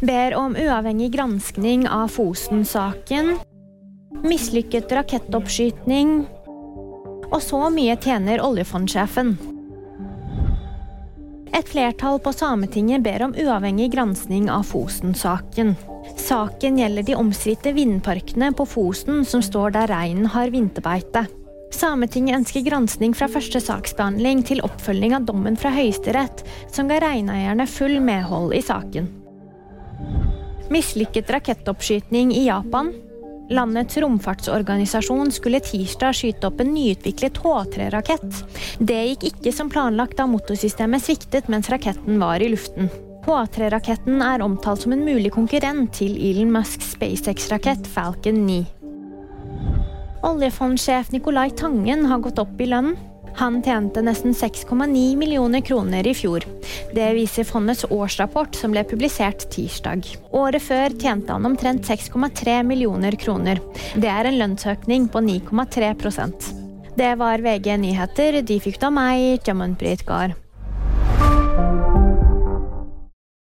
ber om uavhengig granskning av Fosen-saken. Mislykket rakettoppskyting. Og så mye tjener oljefondsjefen. Et flertall på Sametinget ber om uavhengig gransking av Fosen-saken. Saken gjelder de omstridte vindparkene på Fosen som står der reinen har vinterbeite. Sametinget ønsker gransking fra første saksbehandling til oppfølging av dommen fra Høyesterett, som ga reineierne full medhold i saken. Mislykket rakettoppskyting i Japan. Landets romfartsorganisasjon skulle tirsdag skyte opp en nyutviklet H3-rakett. Det gikk ikke som planlagt da motorsystemet sviktet mens raketten var i luften. H3-raketten er omtalt som en mulig konkurrent til Elon Musks SpaceX-rakett Falcon 9. Oljefondsjef Nicolai Tangen har gått opp i lønn. Han tjente nesten 6,9 millioner kroner i fjor. Det viser fondets årsrapport som ble publisert tirsdag. Året før tjente han omtrent 6,3 millioner kroner. Det er en lønnsøkning på 9,3% Det var VG nyheter. De fikk da meg, Jamunpreet Gahr.